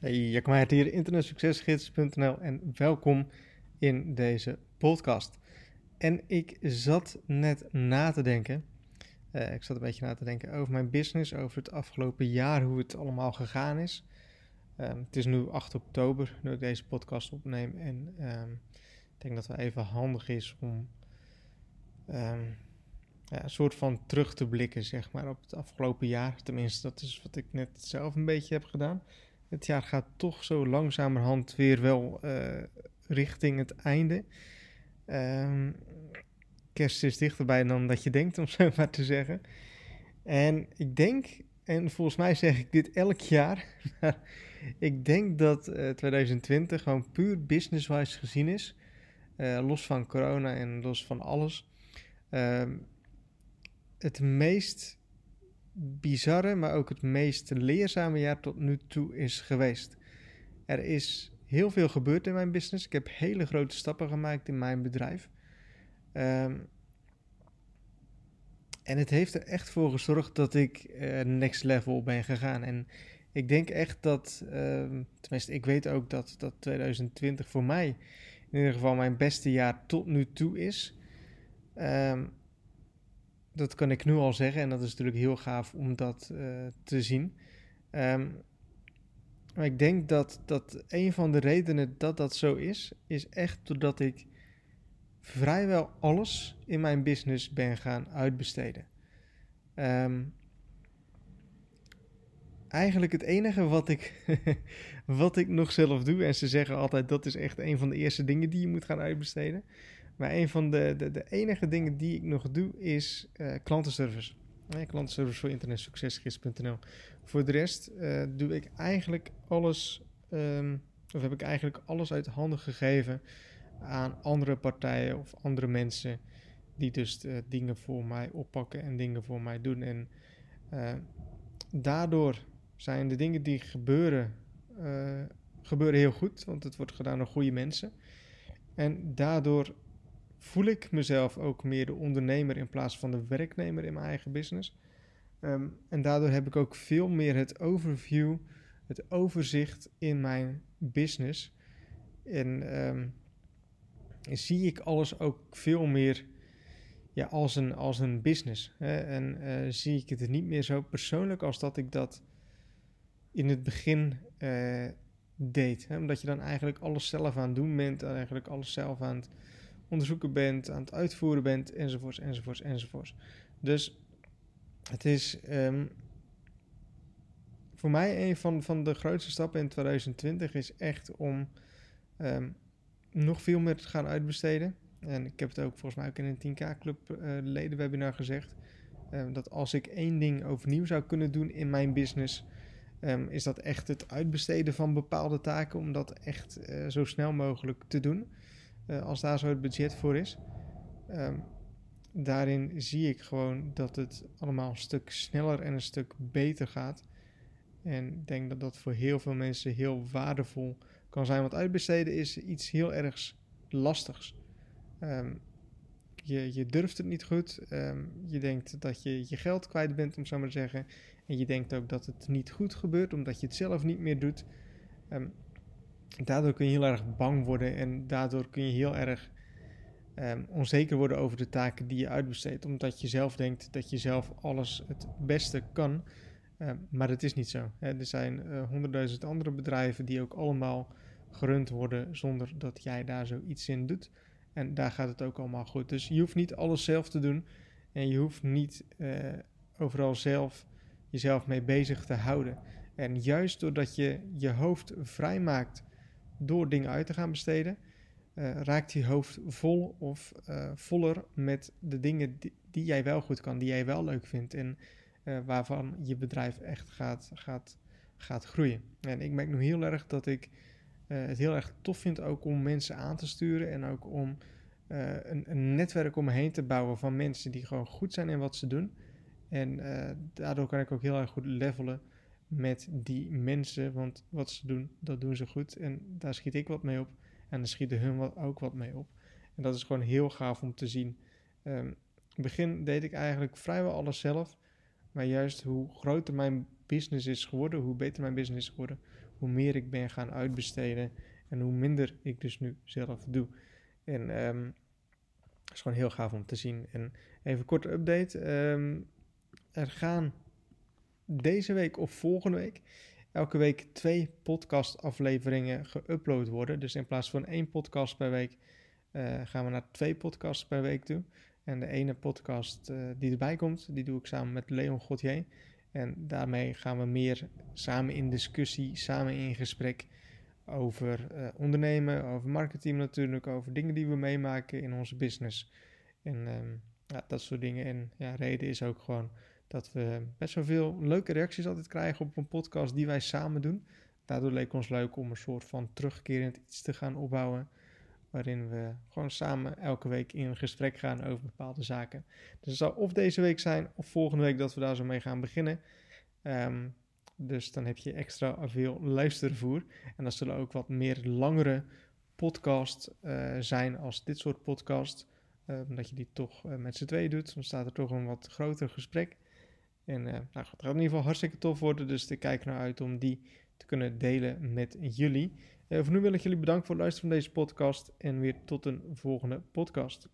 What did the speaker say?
Hey, Jacob hier, internetsuccesgids.nl en welkom in deze podcast. En ik zat net na te denken, uh, ik zat een beetje na te denken over mijn business, over het afgelopen jaar, hoe het allemaal gegaan is. Um, het is nu 8 oktober, nu ik deze podcast opneem en um, ik denk dat het even handig is om um, ja, een soort van terug te blikken, zeg maar, op het afgelopen jaar. Tenminste, dat is wat ik net zelf een beetje heb gedaan het jaar gaat toch zo langzamerhand weer wel uh, richting het einde. Um, kerst is dichterbij dan dat je denkt, om zo maar te zeggen. En ik denk, en volgens mij zeg ik dit elk jaar, ik denk dat uh, eh, 2020 gewoon puur business-wise gezien is. Uh, los van corona en los van alles. Uh, het meest bizarre, maar ook het meest leerzame jaar tot nu toe is geweest. Er is heel veel gebeurd in mijn business. Ik heb hele grote stappen gemaakt in mijn bedrijf. Um, en het heeft er echt voor gezorgd dat ik uh, next level ben gegaan. En ik denk echt dat, uh, tenminste, ik weet ook dat, dat 2020 voor mij in ieder geval mijn beste jaar tot nu toe is. Um, dat kan ik nu al zeggen en dat is natuurlijk heel gaaf om dat uh, te zien. Um, maar ik denk dat, dat een van de redenen dat dat zo is, is echt doordat ik vrijwel alles in mijn business ben gaan uitbesteden. Um, eigenlijk het enige wat ik, wat ik nog zelf doe, en ze zeggen altijd dat is echt een van de eerste dingen die je moet gaan uitbesteden. Maar een van de, de, de enige dingen die ik nog doe is uh, klantenservice. Klantenservice voor internetsuccesgids.nl. Voor de rest uh, doe ik eigenlijk alles, um, of heb ik eigenlijk alles uit handen gegeven aan andere partijen of andere mensen die dus uh, dingen voor mij oppakken en dingen voor mij doen. En daardoor zijn de dingen die gebeuren, gebeuren heel goed, want het wordt gedaan door goede mensen. En daardoor voel ik mezelf ook meer de ondernemer in plaats van de werknemer in mijn eigen business. Um, en daardoor heb ik ook veel meer het overview, het overzicht in mijn business. En um, zie ik alles ook veel meer ja, als, een, als een business. Hè? En uh, zie ik het niet meer zo persoonlijk als dat ik dat in het begin uh, deed. Hè? Omdat je dan eigenlijk alles zelf aan het doen bent, eigenlijk alles zelf aan het onderzoeken bent, aan het uitvoeren bent, enzovoorts, enzovoorts, enzovoorts. Dus het is um, voor mij een van, van de grootste stappen in 2020 is echt om um, nog veel meer te gaan uitbesteden. En ik heb het ook volgens mij ook in een 10K Club uh, ledenwebinar gezegd. Um, dat als ik één ding overnieuw zou kunnen doen in mijn business, is dat echt het uitbesteden van bepaalde taken. Om dat echt uh, zo snel mogelijk te doen. Uh, als daar zo het budget voor is. Um, daarin zie ik gewoon dat het allemaal een stuk sneller en een stuk beter gaat. En ik denk dat dat voor heel veel mensen heel waardevol kan zijn. Want uitbesteden is iets heel erg lastigs. Um, je, je durft het niet goed. Um, je denkt dat je je geld kwijt bent, om zo maar te zeggen. En je denkt ook dat het niet goed gebeurt, omdat je het zelf niet meer doet. Um, daardoor kun je heel erg bang worden en daardoor kun je heel erg um, onzeker worden over de taken die je uitbesteedt. Omdat je zelf denkt dat je zelf alles het beste kan. Um, maar dat is niet zo. Er zijn uh, honderdduizend andere bedrijven die ook allemaal gerund worden zonder dat jij daar zoiets in doet. En daar gaat het ook allemaal goed. Dus je hoeft niet alles zelf te doen. En je hoeft niet uh, overal zelf jezelf mee bezig te houden. En juist doordat je je hoofd vrijmaakt door dingen uit te gaan besteden, uh, raakt je hoofd vol of uh, voller met de dingen die, jij wel goed kan, die jij wel leuk vindt en uh, waarvan je bedrijf echt gaat, gaat, gaat groeien. En ik merk nu heel erg dat ik het heel erg tof vind ook om mensen aan te sturen en ook om een, een, netwerk om me heen te bouwen van mensen die gewoon goed zijn in wat ze doen. En daardoor kan ik ook heel erg goed levelen met die mensen. Want wat ze doen, dat doen ze goed. En daar schiet ik wat mee op. En daar schieten hun wat, ook wat mee op. En dat is gewoon heel gaaf om te zien. Um, in het begin deed ik eigenlijk vrijwel alles zelf. Maar juist hoe groter mijn business is geworden, hoe beter mijn business is geworden, hoe meer ik ben gaan uitbesteden en hoe minder ik dus nu zelf doe. En um, het is gewoon heel gaaf om te zien. En even een korte update. Um, er gaan deze week of volgende week elke week twee podcastafleveringen geüpload worden. Dus in plaats van één podcast per week uh, gaan we naar twee podcasts per week toe. En de ene podcast uh, die erbij komt, die doe ik samen met Leon Gauthier. En daarmee gaan we meer samen in discussie, samen in gesprek over uh, ondernemen, over marketing natuurlijk, over dingen die we meemaken in onze business. En um, ja, dat soort dingen. En ja, reden is ook gewoon dat we best wel veel leuke reacties altijd krijgen op een podcast die wij samen doen. Daardoor leek ons leuk om een soort van terugkerend iets te gaan opbouwen. Waarin we gewoon samen elke week in een gesprek gaan over bepaalde zaken. Dus het zal of deze week zijn of volgende week dat we daar zo mee gaan beginnen. Um, dus dan heb je extra veel luistervoer. En dan zullen ook wat meer langere podcasts uh, zijn als dit soort podcast. Omdat je die toch uh, met z'n tweeën doet. Dan staat er toch een wat groter gesprek. En nou, het gaat in ieder geval hartstikke tof worden. Dus ik kijk naar uit om die te kunnen delen met jullie. voor nu wil ik jullie bedanken voor het luisteren van deze podcast. En weer tot een volgende podcast.